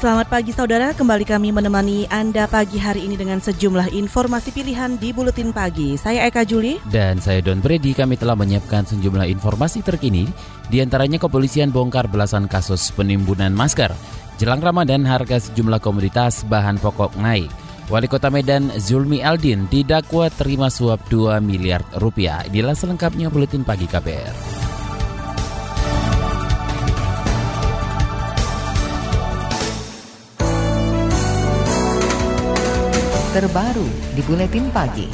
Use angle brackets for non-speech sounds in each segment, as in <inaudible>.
Selamat pagi saudara, kembali kami menemani Anda pagi hari ini dengan sejumlah informasi pilihan di Buletin Pagi. Saya Eka Juli. Dan saya Don Brady, kami telah menyiapkan sejumlah informasi terkini, di antaranya kepolisian bongkar belasan kasus penimbunan masker. Jelang Ramadan, harga sejumlah komoditas bahan pokok naik. Wali Kota Medan Zulmi Aldin didakwa terima suap 2 miliar rupiah. Inilah selengkapnya Buletin Pagi KPR. Terbaru di Buletin Pagi.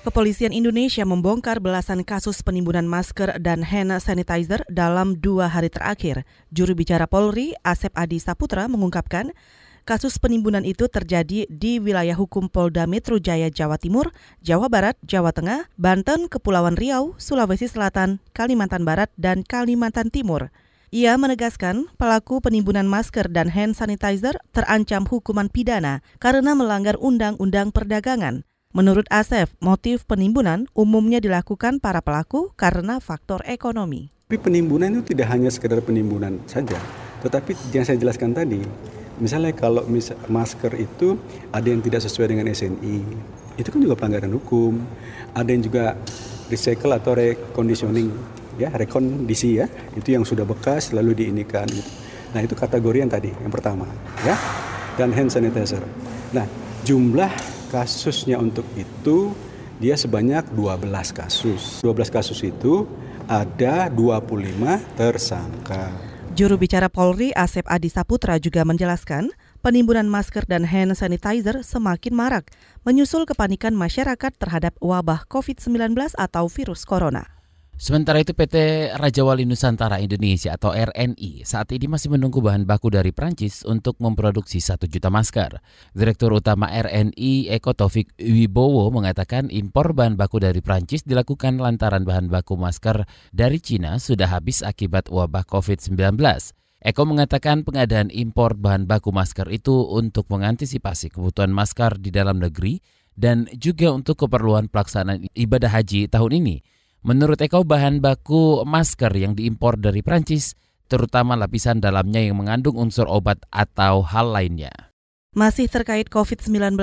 Kepolisian Indonesia membongkar belasan kasus penimbunan masker dan hand sanitizer dalam dua hari terakhir. Juru bicara Polri, Asep Adi Saputra, mengungkapkan Kasus penimbunan itu terjadi di wilayah hukum Polda Metro Jaya Jawa Timur, Jawa Barat, Jawa Tengah, Banten, Kepulauan Riau, Sulawesi Selatan, Kalimantan Barat, dan Kalimantan Timur. Ia menegaskan pelaku penimbunan masker dan hand sanitizer terancam hukuman pidana karena melanggar undang-undang perdagangan. Menurut Asef, motif penimbunan umumnya dilakukan para pelaku karena faktor ekonomi. Tapi penimbunan itu tidak hanya sekedar penimbunan saja, tetapi yang saya jelaskan tadi, Misalnya kalau mis masker itu ada yang tidak sesuai dengan SNI, itu kan juga pelanggaran hukum. Ada yang juga recycle atau reconditioning, ya rekondisi ya, itu yang sudah bekas lalu diinikan. Gitu. Nah itu kategori yang tadi, yang pertama, ya. Dan hand sanitizer. Nah jumlah kasusnya untuk itu dia sebanyak 12 kasus. 12 kasus itu ada 25 tersangka. Juru bicara Polri Asep Adi Saputra juga menjelaskan penimbunan masker dan hand sanitizer semakin marak menyusul kepanikan masyarakat terhadap wabah COVID-19 atau virus corona. Sementara itu PT Raja Wali Nusantara Indonesia atau RNI saat ini masih menunggu bahan baku dari Prancis untuk memproduksi satu juta masker. Direktur Utama RNI Eko Taufik Wibowo mengatakan impor bahan baku dari Prancis dilakukan lantaran bahan baku masker dari Cina sudah habis akibat wabah COVID-19. Eko mengatakan pengadaan impor bahan baku masker itu untuk mengantisipasi kebutuhan masker di dalam negeri dan juga untuk keperluan pelaksanaan ibadah haji tahun ini. Menurut Eko, bahan baku masker yang diimpor dari Prancis, terutama lapisan dalamnya yang mengandung unsur obat atau hal lainnya. Masih terkait COVID-19,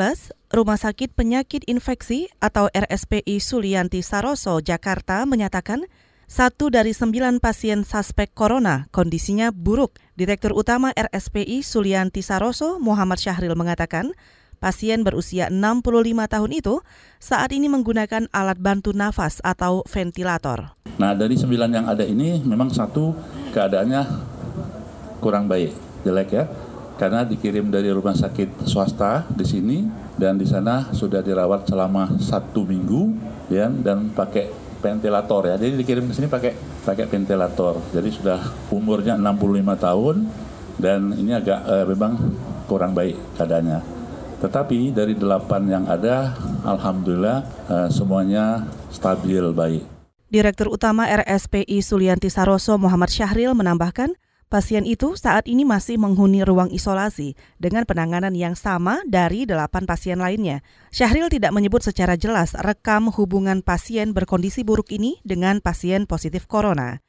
Rumah Sakit Penyakit Infeksi atau RSPI Sulianti Saroso, Jakarta menyatakan satu dari sembilan pasien suspek corona kondisinya buruk. Direktur Utama RSPI Sulianti Saroso, Muhammad Syahril mengatakan, Pasien berusia 65 tahun itu saat ini menggunakan alat bantu nafas atau ventilator. Nah dari sembilan yang ada ini memang satu keadaannya kurang baik, jelek ya. Karena dikirim dari rumah sakit swasta di sini dan di sana sudah dirawat selama satu minggu ya, dan pakai ventilator ya. Jadi dikirim ke sini pakai pakai ventilator. Jadi sudah umurnya 65 tahun dan ini agak eh, memang kurang baik keadaannya. Tetapi dari delapan yang ada, alhamdulillah uh, semuanya stabil baik. Direktur Utama RSPI Sulianti Saroso Muhammad Syahril menambahkan, pasien itu saat ini masih menghuni ruang isolasi dengan penanganan yang sama dari delapan pasien lainnya. Syahril tidak menyebut secara jelas rekam hubungan pasien berkondisi buruk ini dengan pasien positif corona.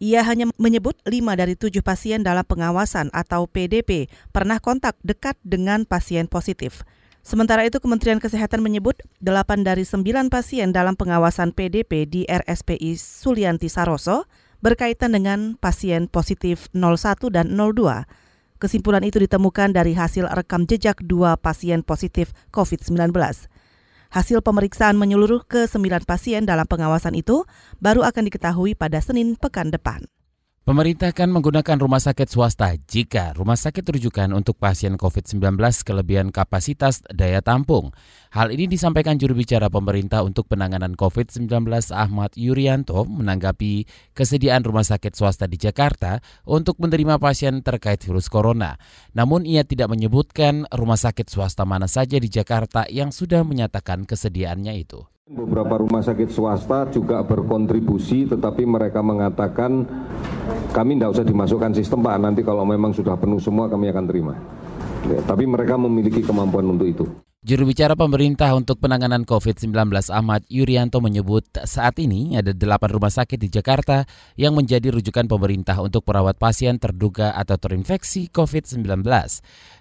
Ia hanya menyebut lima dari tujuh pasien dalam pengawasan atau PDP pernah kontak dekat dengan pasien positif. Sementara itu Kementerian Kesehatan menyebut delapan dari sembilan pasien dalam pengawasan PDP di RSPI Sulianti Saroso berkaitan dengan pasien positif 01 dan 02. Kesimpulan itu ditemukan dari hasil rekam jejak dua pasien positif COVID-19. Hasil pemeriksaan menyeluruh ke sembilan pasien dalam pengawasan itu baru akan diketahui pada Senin pekan depan. Pemerintah akan menggunakan rumah sakit swasta jika rumah sakit rujukan untuk pasien COVID-19 kelebihan kapasitas daya tampung. Hal ini disampaikan juru bicara pemerintah untuk penanganan COVID-19 Ahmad Yuryanto menanggapi kesediaan rumah sakit swasta di Jakarta untuk menerima pasien terkait virus corona. Namun ia tidak menyebutkan rumah sakit swasta mana saja di Jakarta yang sudah menyatakan kesediaannya itu. Beberapa rumah sakit swasta juga berkontribusi, tetapi mereka mengatakan kami tidak usah dimasukkan sistem Pak, nanti kalau memang sudah penuh semua kami akan terima. Ya, tapi mereka memiliki kemampuan untuk itu. Juru bicara pemerintah untuk penanganan COVID-19 Ahmad Yuryanto menyebut saat ini ada delapan rumah sakit di Jakarta yang menjadi rujukan pemerintah untuk merawat pasien terduga atau terinfeksi COVID-19.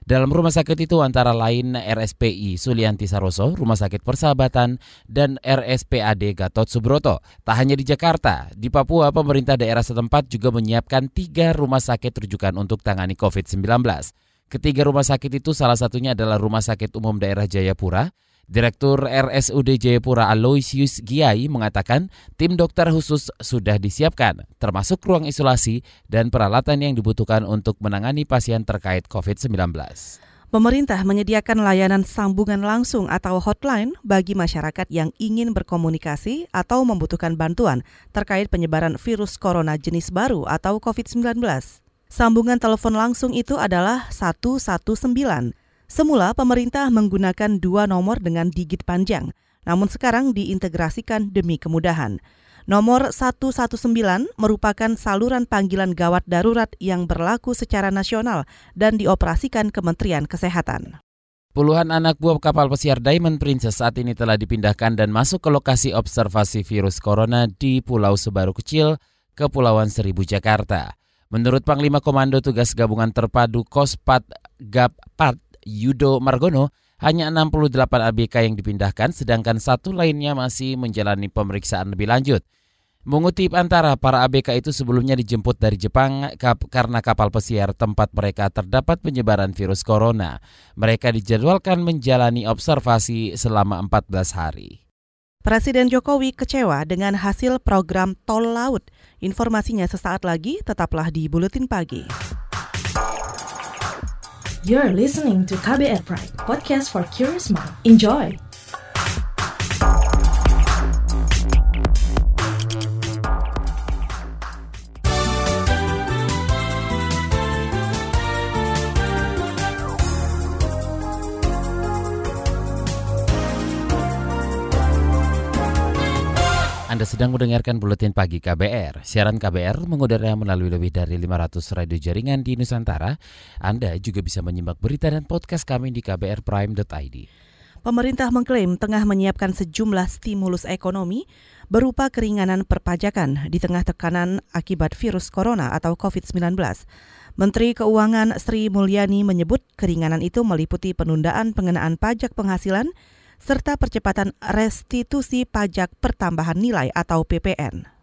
Dalam rumah sakit itu antara lain RSPI Sulianti Saroso, Rumah Sakit Persahabatan, dan RSPAD Gatot Subroto. Tak hanya di Jakarta, di Papua pemerintah daerah setempat juga menyiapkan tiga rumah sakit rujukan untuk tangani COVID-19. Ketiga rumah sakit itu salah satunya adalah Rumah Sakit Umum Daerah Jayapura. Direktur RSUD Jayapura Aloysius Giai mengatakan tim dokter khusus sudah disiapkan, termasuk ruang isolasi dan peralatan yang dibutuhkan untuk menangani pasien terkait COVID-19. Pemerintah menyediakan layanan sambungan langsung atau hotline bagi masyarakat yang ingin berkomunikasi atau membutuhkan bantuan terkait penyebaran virus corona jenis baru atau COVID-19. Sambungan telepon langsung itu adalah 119. Semula pemerintah menggunakan dua nomor dengan digit panjang, namun sekarang diintegrasikan demi kemudahan. Nomor 119 merupakan saluran panggilan gawat darurat yang berlaku secara nasional dan dioperasikan Kementerian Kesehatan. Puluhan anak buah kapal pesiar Diamond Princess saat ini telah dipindahkan dan masuk ke lokasi observasi virus corona di Pulau Sebaru Kecil, Kepulauan Seribu, Jakarta. Menurut Panglima Komando Tugas Gabungan Terpadu Kospat Gappat Yudo Margono, hanya 68 ABK yang dipindahkan sedangkan satu lainnya masih menjalani pemeriksaan lebih lanjut. Mengutip antara para ABK itu sebelumnya dijemput dari Jepang karena kapal pesiar tempat mereka terdapat penyebaran virus corona. Mereka dijadwalkan menjalani observasi selama 14 hari. Presiden Jokowi kecewa dengan hasil program tol laut. Informasinya sesaat lagi, tetaplah di Buletin Pagi. You're listening to KBR Pride, podcast for curious mind. Enjoy! Anda sedang mendengarkan Buletin Pagi KBR. Siaran KBR mengudara melalui lebih dari 500 radio jaringan di Nusantara. Anda juga bisa menyimak berita dan podcast kami di kbrprime.id. Pemerintah mengklaim tengah menyiapkan sejumlah stimulus ekonomi berupa keringanan perpajakan di tengah tekanan akibat virus corona atau COVID-19. Menteri Keuangan Sri Mulyani menyebut keringanan itu meliputi penundaan pengenaan pajak penghasilan, serta percepatan restitusi pajak pertambahan nilai atau PPN.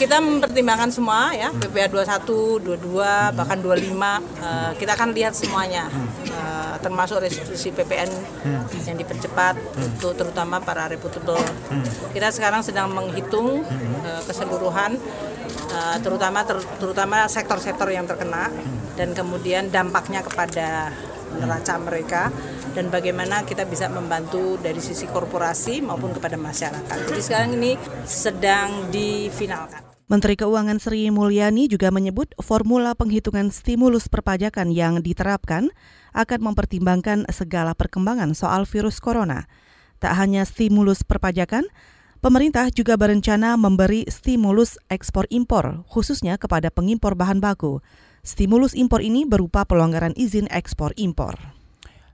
Kita mempertimbangkan semua ya, PPA 21, 22, bahkan 25, uh, kita akan lihat semuanya, uh, termasuk restitusi PPN yang dipercepat untuk terutama para reputable. Kita sekarang sedang menghitung uh, keseluruhan, uh, terutama ter, terutama sektor-sektor yang terkena dan kemudian dampaknya kepada neraca mereka dan bagaimana kita bisa membantu dari sisi korporasi maupun kepada masyarakat. Jadi sekarang ini sedang difinalkan. Menteri Keuangan Sri Mulyani juga menyebut formula penghitungan stimulus perpajakan yang diterapkan akan mempertimbangkan segala perkembangan soal virus corona. Tak hanya stimulus perpajakan, pemerintah juga berencana memberi stimulus ekspor impor, khususnya kepada pengimpor bahan baku. Stimulus impor ini berupa pelonggaran izin ekspor impor.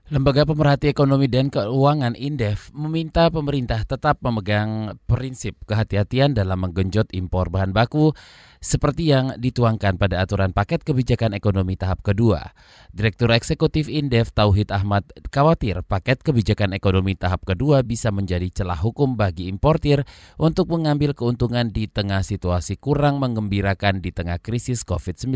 Lembaga Pemerhati Ekonomi dan Keuangan Indef meminta pemerintah tetap memegang prinsip kehati-hatian dalam menggenjot impor bahan baku seperti yang dituangkan pada aturan paket kebijakan ekonomi tahap kedua. Direktur Eksekutif Indef Tauhid Ahmad khawatir paket kebijakan ekonomi tahap kedua bisa menjadi celah hukum bagi importir untuk mengambil keuntungan di tengah situasi kurang mengembirakan di tengah krisis COVID-19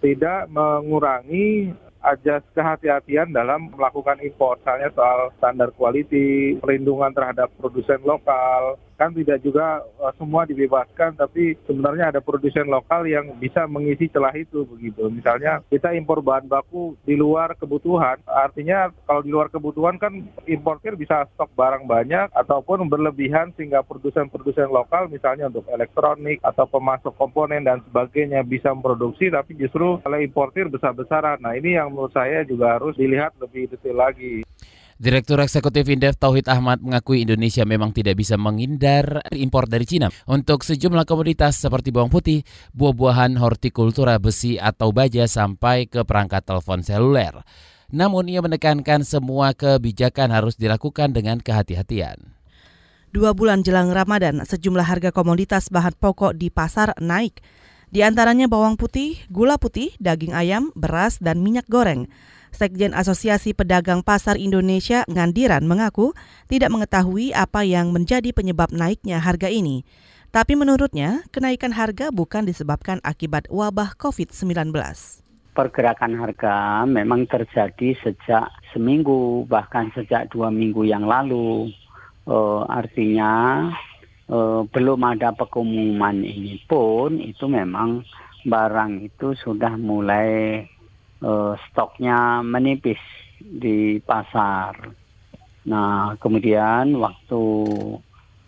tidak mengurangi ajas kehati-hatian dalam melakukan impor, misalnya soal standar quality, perlindungan terhadap produsen lokal, kan tidak juga uh, semua dibebaskan tapi sebenarnya ada produsen lokal yang bisa mengisi celah itu begitu. Misalnya kita impor bahan baku di luar kebutuhan artinya kalau di luar kebutuhan kan importir bisa stok barang banyak ataupun berlebihan sehingga produsen-produsen lokal misalnya untuk elektronik atau pemasok komponen dan sebagainya bisa memproduksi tapi justru oleh importir besar-besaran. Nah ini yang menurut saya juga harus dilihat lebih detail lagi Direktur Eksekutif Indef Tauhid Ahmad mengakui Indonesia memang tidak bisa menghindar impor dari Cina untuk sejumlah komoditas seperti bawang putih, buah-buahan, hortikultura, besi atau baja sampai ke perangkat telepon seluler. Namun ia menekankan semua kebijakan harus dilakukan dengan kehati-hatian. Dua bulan jelang Ramadan, sejumlah harga komoditas bahan pokok di pasar naik. Di antaranya bawang putih, gula putih, daging ayam, beras, dan minyak goreng. Sekjen Asosiasi Pedagang Pasar Indonesia Ngandiran mengaku tidak mengetahui apa yang menjadi penyebab naiknya harga ini. Tapi menurutnya, kenaikan harga bukan disebabkan akibat wabah COVID-19. Pergerakan harga memang terjadi sejak seminggu, bahkan sejak dua minggu yang lalu. Uh, artinya uh, belum ada pengumuman ini pun itu memang barang itu sudah mulai uh, stoknya menipis di pasar. Nah, kemudian waktu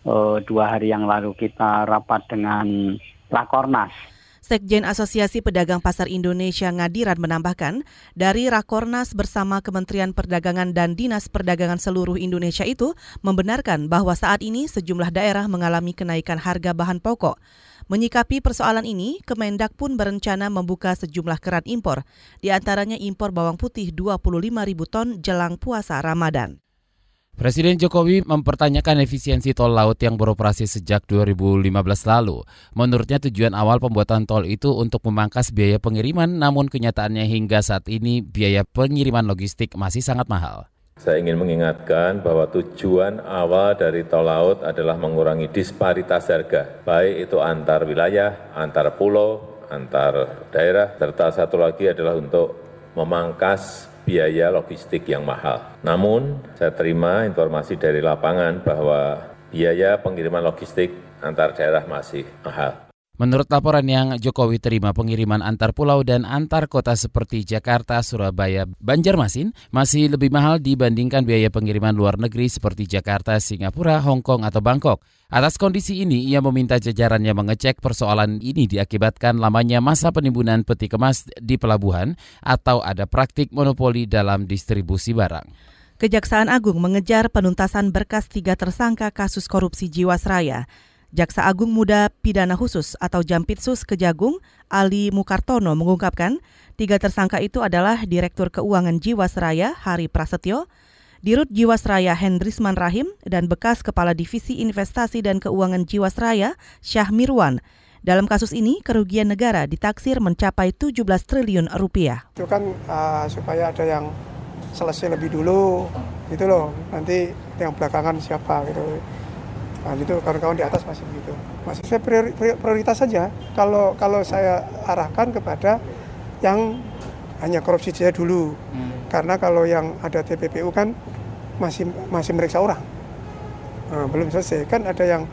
uh, dua hari yang lalu kita rapat dengan Rakornas. Sekjen Asosiasi Pedagang Pasar Indonesia Ngadiran menambahkan, dari Rakornas bersama Kementerian Perdagangan dan Dinas Perdagangan seluruh Indonesia itu membenarkan bahwa saat ini sejumlah daerah mengalami kenaikan harga bahan pokok. Menyikapi persoalan ini, Kemendak pun berencana membuka sejumlah keran impor, di antaranya impor bawang putih 25 ribu ton jelang puasa Ramadan. Presiden Jokowi mempertanyakan efisiensi tol laut yang beroperasi sejak 2015 lalu. Menurutnya tujuan awal pembuatan tol itu untuk memangkas biaya pengiriman, namun kenyataannya hingga saat ini biaya pengiriman logistik masih sangat mahal. Saya ingin mengingatkan bahwa tujuan awal dari tol laut adalah mengurangi disparitas harga, baik itu antar wilayah, antar pulau, antar daerah, serta satu lagi adalah untuk memangkas biaya logistik yang mahal. Namun, saya terima informasi dari lapangan bahwa biaya pengiriman logistik antar daerah masih mahal. Menurut laporan yang Jokowi terima, pengiriman antar pulau dan antar kota seperti Jakarta, Surabaya, Banjarmasin masih lebih mahal dibandingkan biaya pengiriman luar negeri seperti Jakarta, Singapura, Hong Kong, atau Bangkok. Atas kondisi ini, ia meminta jajarannya mengecek persoalan ini diakibatkan lamanya masa penimbunan peti kemas di pelabuhan atau ada praktik monopoli dalam distribusi barang. Kejaksaan Agung mengejar penuntasan berkas tiga tersangka kasus korupsi Jiwasraya. Jaksa Agung Muda Pidana Khusus atau Jampitsus Kejagung Ali Mukartono mengungkapkan tiga tersangka itu adalah Direktur Keuangan Jiwasraya Hari Prasetyo, Dirut Jiwasraya Hendrisman Rahim, dan bekas Kepala Divisi Investasi dan Keuangan Jiwasraya Syah Mirwan. Dalam kasus ini, kerugian negara ditaksir mencapai 17 triliun rupiah. Itu kan uh, supaya ada yang selesai lebih dulu, gitu loh. Nanti yang belakangan siapa gitu. Nah, itu kawan-kawan di atas masih begitu. Masih saya priori, prioritas saja. Kalau kalau saya arahkan kepada yang hanya korupsi saja dulu. Hmm. Karena kalau yang ada TPPU kan masih masih meriksa orang. Nah, belum selesai. Kan ada yang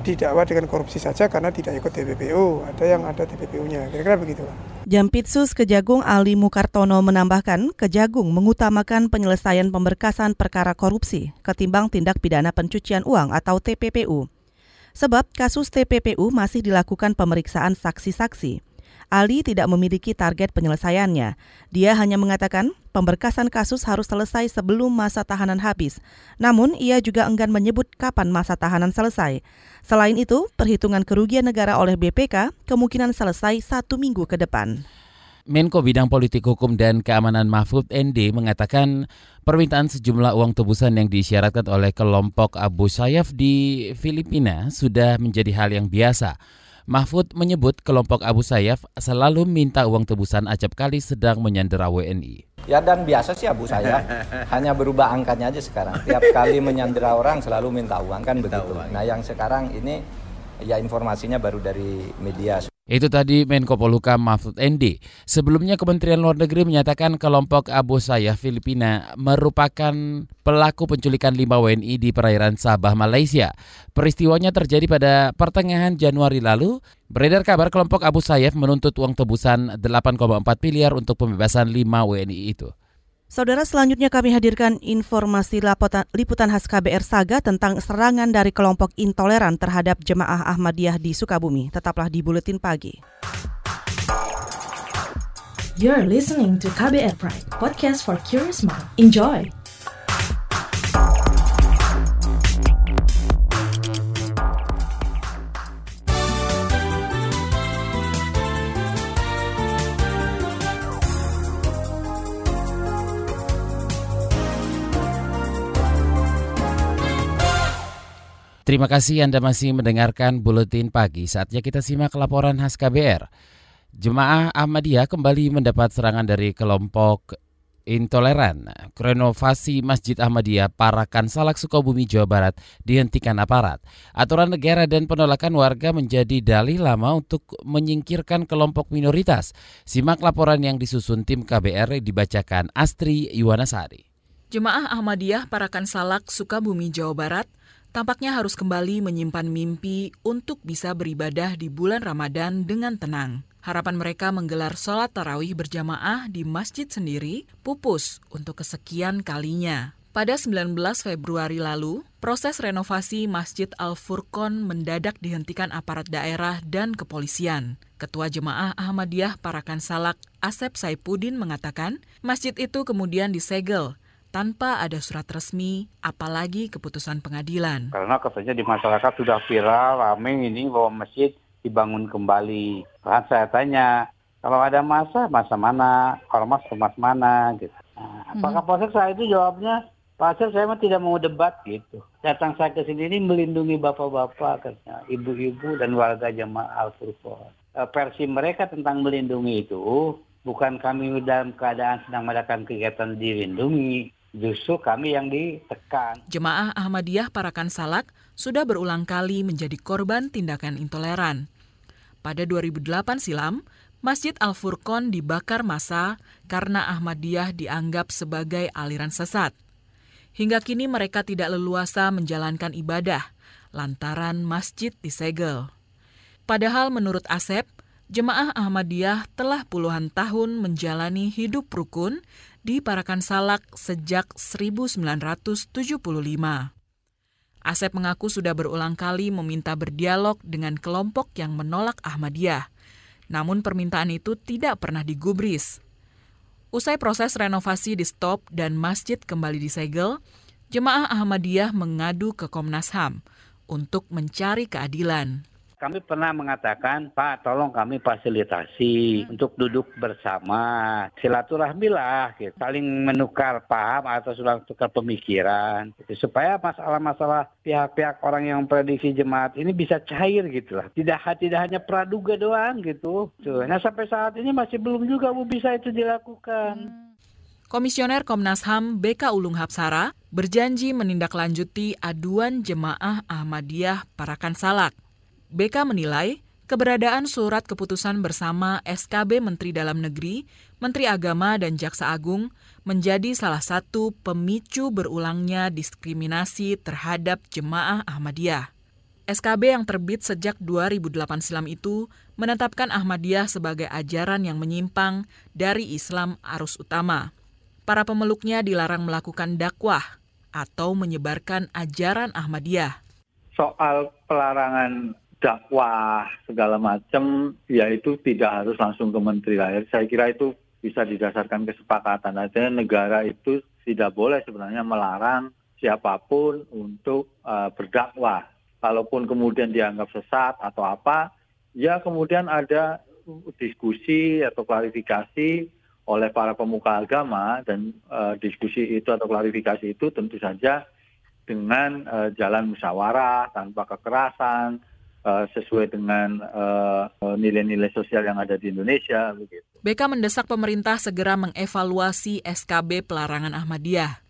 didakwa dengan korupsi saja karena tidak ikut TPPU. Ada yang ada TPPU-nya. Kira-kira begitu. Jampitsus Kejagung Ali Mukartono menambahkan, Kejagung mengutamakan penyelesaian pemberkasan perkara korupsi ketimbang tindak pidana pencucian uang atau TPPU. Sebab kasus TPPU masih dilakukan pemeriksaan saksi-saksi. Ali tidak memiliki target penyelesaiannya. Dia hanya mengatakan pemberkasan kasus harus selesai sebelum masa tahanan habis. Namun, ia juga enggan menyebut kapan masa tahanan selesai. Selain itu, perhitungan kerugian negara oleh BPK kemungkinan selesai satu minggu ke depan. Menko Bidang Politik Hukum dan Keamanan Mahfud ND mengatakan permintaan sejumlah uang tebusan yang disyaratkan oleh kelompok Abu Sayyaf di Filipina sudah menjadi hal yang biasa. Mahfud menyebut kelompok Abu Sayyaf selalu minta uang tebusan acap kali sedang menyandera WNI. Ya dan biasa sih Abu Sayyaf, <laughs> hanya berubah angkanya aja sekarang. Tiap kali menyandera orang selalu minta uang kan begitu. Nah yang sekarang ini ya informasinya baru dari media. Itu tadi Menko Polhukam Mahfud ND. Sebelumnya Kementerian Luar Negeri menyatakan kelompok Abu Sayyaf Filipina merupakan pelaku penculikan lima WNI di perairan Sabah, Malaysia. Peristiwanya terjadi pada pertengahan Januari lalu. Beredar kabar kelompok Abu Sayyaf menuntut uang tebusan 8,4 miliar untuk pembebasan lima WNI itu. Saudara selanjutnya kami hadirkan informasi lapotan, liputan khas KBR Saga tentang serangan dari kelompok intoleran terhadap jemaah Ahmadiyah di Sukabumi. Tetaplah di Buletin Pagi. You're listening to KBR Pride, podcast for curious mind. Enjoy! Terima kasih Anda masih mendengarkan Buletin Pagi. Saatnya kita simak laporan khas KBR. Jemaah Ahmadiyah kembali mendapat serangan dari kelompok intoleran. Renovasi Masjid Ahmadiyah Parakan Salak Sukabumi Jawa Barat dihentikan aparat. Aturan negara dan penolakan warga menjadi dalih lama untuk menyingkirkan kelompok minoritas. Simak laporan yang disusun tim KBR dibacakan Astri Yuwanasari. Jemaah Ahmadiyah Parakan Salak Sukabumi Jawa Barat tampaknya harus kembali menyimpan mimpi untuk bisa beribadah di bulan Ramadan dengan tenang. Harapan mereka menggelar sholat tarawih berjamaah di masjid sendiri pupus untuk kesekian kalinya. Pada 19 Februari lalu, proses renovasi Masjid Al-Furqon mendadak dihentikan aparat daerah dan kepolisian. Ketua Jemaah Ahmadiyah Parakan Salak, Asep Saipudin mengatakan, masjid itu kemudian disegel tanpa ada surat resmi, apalagi keputusan pengadilan. Karena katanya di masyarakat sudah viral, rame ini bahwa masjid dibangun kembali. Bahkan saya tanya, kalau ada masa, masa mana? Kalau mas, mas mana? Gitu. Nah, hmm. Pak Kapolsek saya itu jawabnya, Pak saya mah tidak mau debat gitu. Datang saya ke sini ini melindungi bapak-bapak, katanya, ibu-ibu dan warga jemaah Al-Furqan. Eh, versi mereka tentang melindungi itu, bukan kami dalam keadaan sedang melakukan kegiatan dilindungi, justru kami yang ditekan. Jemaah Ahmadiyah Parakan Salak sudah berulang kali menjadi korban tindakan intoleran. Pada 2008 silam, Masjid Al-Furqon dibakar massa karena Ahmadiyah dianggap sebagai aliran sesat. Hingga kini mereka tidak leluasa menjalankan ibadah lantaran masjid disegel. Padahal menurut Asep, jemaah Ahmadiyah telah puluhan tahun menjalani hidup rukun di Parakan Salak sejak 1975. Asep mengaku sudah berulang kali meminta berdialog dengan kelompok yang menolak Ahmadiyah. Namun permintaan itu tidak pernah digubris. Usai proses renovasi di stop dan masjid kembali disegel, jemaah Ahmadiyah mengadu ke Komnas HAM untuk mencari keadilan kami pernah mengatakan, Pak, tolong kami fasilitasi hmm. untuk duduk bersama, silaturahmi lah, gitu. saling menukar paham atau sudah tukar pemikiran, gitu. supaya masalah-masalah pihak-pihak orang yang prediksi jemaat ini bisa cair gitu lah. Tidak tidak hanya praduga doang gitu. Nah sampai saat ini masih belum juga Bu bisa itu dilakukan. Hmm. Komisioner Komnas HAM BK Ulung Hapsara berjanji menindaklanjuti aduan jemaah Ahmadiyah Parakan Salak. BK menilai keberadaan surat keputusan bersama SKB Menteri Dalam Negeri, Menteri Agama, dan Jaksa Agung menjadi salah satu pemicu berulangnya diskriminasi terhadap jemaah Ahmadiyah. SKB yang terbit sejak 2008 silam itu menetapkan Ahmadiyah sebagai ajaran yang menyimpang dari Islam arus utama. Para pemeluknya dilarang melakukan dakwah atau menyebarkan ajaran Ahmadiyah. Soal pelarangan dakwah segala macam ya itu tidak harus langsung ke menteri lahir. Saya kira itu bisa didasarkan kesepakatan artinya negara itu tidak boleh sebenarnya melarang siapa pun untuk uh, berdakwah. Kalaupun kemudian dianggap sesat atau apa ya kemudian ada diskusi atau klarifikasi oleh para pemuka agama dan uh, diskusi itu atau klarifikasi itu tentu saja dengan uh, jalan musyawarah tanpa kekerasan uh, sesuai dengan uh, nilai-nilai sosial yang ada di Indonesia. Begitu. BK mendesak pemerintah segera mengevaluasi SKB pelarangan Ahmadiyah.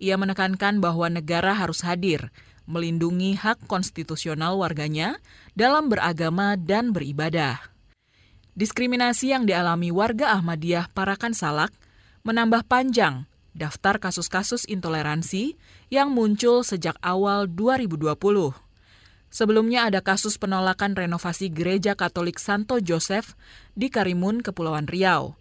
Ia menekankan bahwa negara harus hadir, melindungi hak konstitusional warganya dalam beragama dan beribadah. Diskriminasi yang dialami warga Ahmadiyah Parakan Salak menambah panjang daftar kasus-kasus intoleransi yang muncul sejak awal 2020. Sebelumnya ada kasus penolakan renovasi Gereja Katolik Santo Joseph di Karimun, Kepulauan Riau.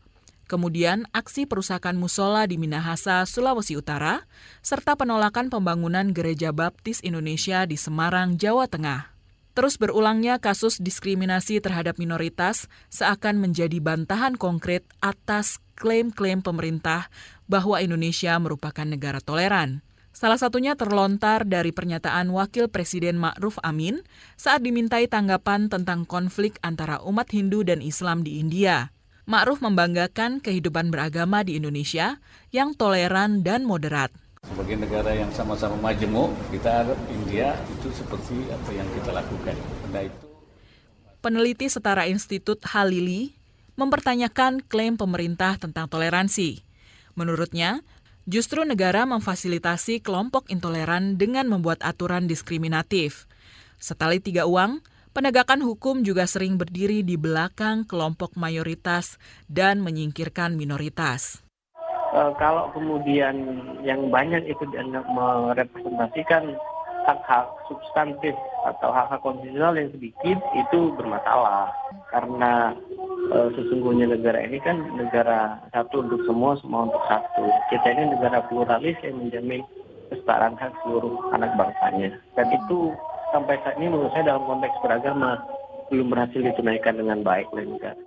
Kemudian aksi perusakan musola di Minahasa, Sulawesi Utara, serta penolakan pembangunan Gereja Baptis Indonesia di Semarang, Jawa Tengah. Terus berulangnya kasus diskriminasi terhadap minoritas seakan menjadi bantahan konkret atas klaim-klaim pemerintah bahwa Indonesia merupakan negara toleran. Salah satunya terlontar dari pernyataan Wakil Presiden Ma'ruf Amin saat dimintai tanggapan tentang konflik antara umat Hindu dan Islam di India. Ma'ruf membanggakan kehidupan beragama di Indonesia yang toleran dan moderat. Sebagai negara yang sama-sama majemuk, kita harap India itu seperti apa yang kita lakukan. Nah itu Peneliti Setara Institut Halili mempertanyakan klaim pemerintah tentang toleransi. Menurutnya, justru negara memfasilitasi kelompok intoleran dengan membuat aturan diskriminatif. Setali tiga uang, penegakan hukum juga sering berdiri di belakang kelompok mayoritas dan menyingkirkan minoritas. Uh, kalau kemudian yang banyak itu dianggap merepresentasikan hak-hak substantif atau hak-hak konstitusional yang sedikit itu bermasalah karena e, sesungguhnya negara ini kan negara satu untuk semua semua untuk satu kita ini negara pluralis yang menjamin kesetaraan hak seluruh anak bangsanya dan itu sampai saat ini menurut saya dalam konteks beragama belum berhasil ditunaikan dengan baik oleh negara.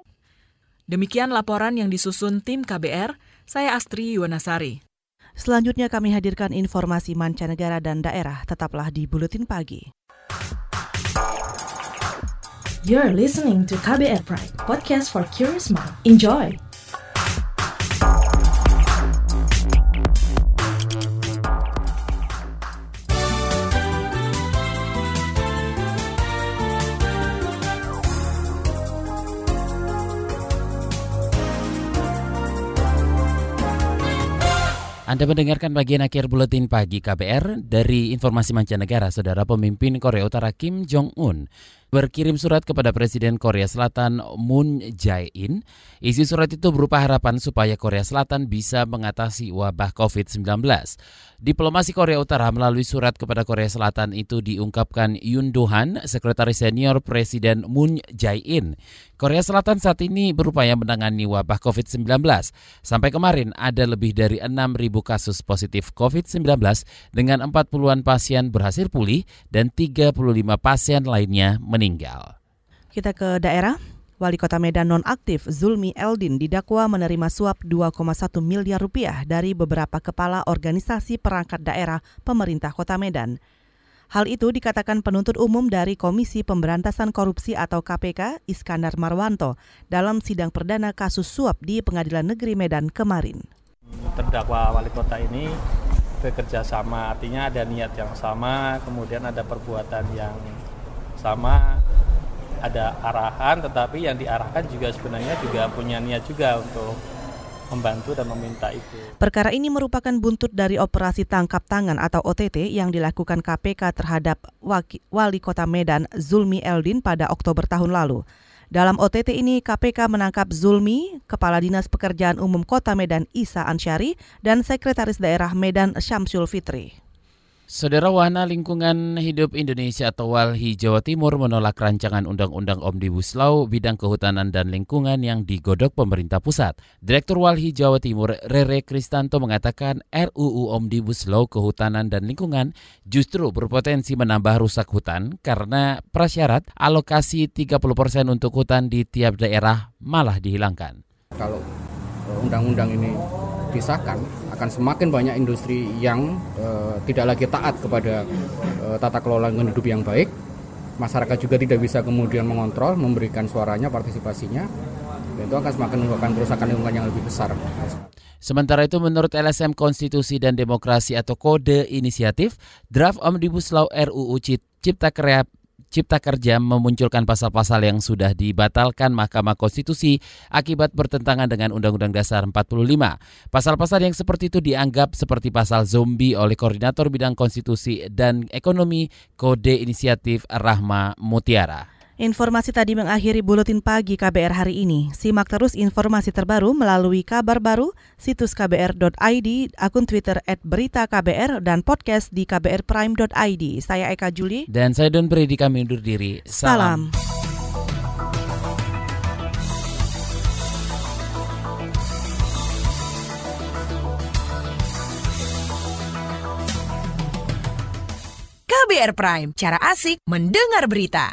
Demikian laporan yang disusun tim KBR, saya Astri Yuwanasari. Selanjutnya kami hadirkan informasi mancanegara dan daerah. Tetaplah di Buletin Pagi. You're listening to KBR Pride, podcast for curious mind. Enjoy! Anda mendengarkan bagian akhir buletin pagi KBR dari informasi mancanegara. Saudara pemimpin Korea Utara Kim Jong Un berkirim surat kepada Presiden Korea Selatan Moon Jae-in. Isi surat itu berupa harapan supaya Korea Selatan bisa mengatasi wabah COVID-19. Diplomasi Korea Utara melalui surat kepada Korea Selatan itu diungkapkan Yoon Do-han, Sekretaris Senior Presiden Moon Jae-in. Korea Selatan saat ini berupaya menangani wabah COVID-19. Sampai kemarin ada lebih dari 6.000 kasus positif COVID-19 dengan 40-an pasien berhasil pulih dan 35 pasien lainnya meninggal meninggal. Kita ke daerah. Wali Kota Medan nonaktif Zulmi Eldin didakwa menerima suap 2,1 miliar rupiah dari beberapa kepala organisasi perangkat daerah pemerintah Kota Medan. Hal itu dikatakan penuntut umum dari Komisi Pemberantasan Korupsi atau KPK Iskandar Marwanto dalam sidang perdana kasus suap di Pengadilan Negeri Medan kemarin. Terdakwa wali kota ini bekerja sama, artinya ada niat yang sama, kemudian ada perbuatan yang sama ada arahan tetapi yang diarahkan juga sebenarnya juga punya niat juga untuk membantu dan meminta itu. Perkara ini merupakan buntut dari operasi tangkap tangan atau OTT yang dilakukan KPK terhadap Wali Kota Medan Zulmi Eldin pada Oktober tahun lalu. Dalam OTT ini KPK menangkap Zulmi, Kepala Dinas Pekerjaan Umum Kota Medan Isa Ansyari, dan Sekretaris Daerah Medan Syamsul Fitri. Saudara Wahana Lingkungan Hidup Indonesia atau WALHI Jawa Timur menolak rancangan Undang-Undang Omnibus Law bidang kehutanan dan lingkungan yang digodok pemerintah pusat. Direktur WALHI Jawa Timur Rere Kristanto mengatakan RUU Omnibus Law kehutanan dan lingkungan justru berpotensi menambah rusak hutan karena prasyarat alokasi 30% untuk hutan di tiap daerah malah dihilangkan. Kalau undang-undang ini disahkan akan semakin banyak industri yang uh, tidak lagi taat kepada uh, tata kelola lingkungan hidup yang baik. Masyarakat juga tidak bisa kemudian mengontrol, memberikan suaranya, partisipasinya. Dan itu akan semakin menyebabkan kerusakan lingkungan yang lebih besar. Sementara itu menurut LSM Konstitusi dan Demokrasi atau Kode Inisiatif, draft Omnibus Law RUU Cipta Kerja Cipta Kerja memunculkan pasal-pasal yang sudah dibatalkan Mahkamah Konstitusi akibat bertentangan dengan Undang-Undang Dasar 45. Pasal-pasal yang seperti itu dianggap seperti pasal zombie oleh Koordinator Bidang Konstitusi dan Ekonomi Kode Inisiatif Rahma Mutiara. Informasi tadi mengakhiri buletin pagi KBR hari ini. Simak terus informasi terbaru melalui kabar baru, situs kbr.id, akun Twitter at berita KBR, dan podcast di kbrprime.id. Saya Eka Juli. Dan saya Don Brady kami undur diri. Salam. Salam. KBR Prime, cara asik mendengar berita.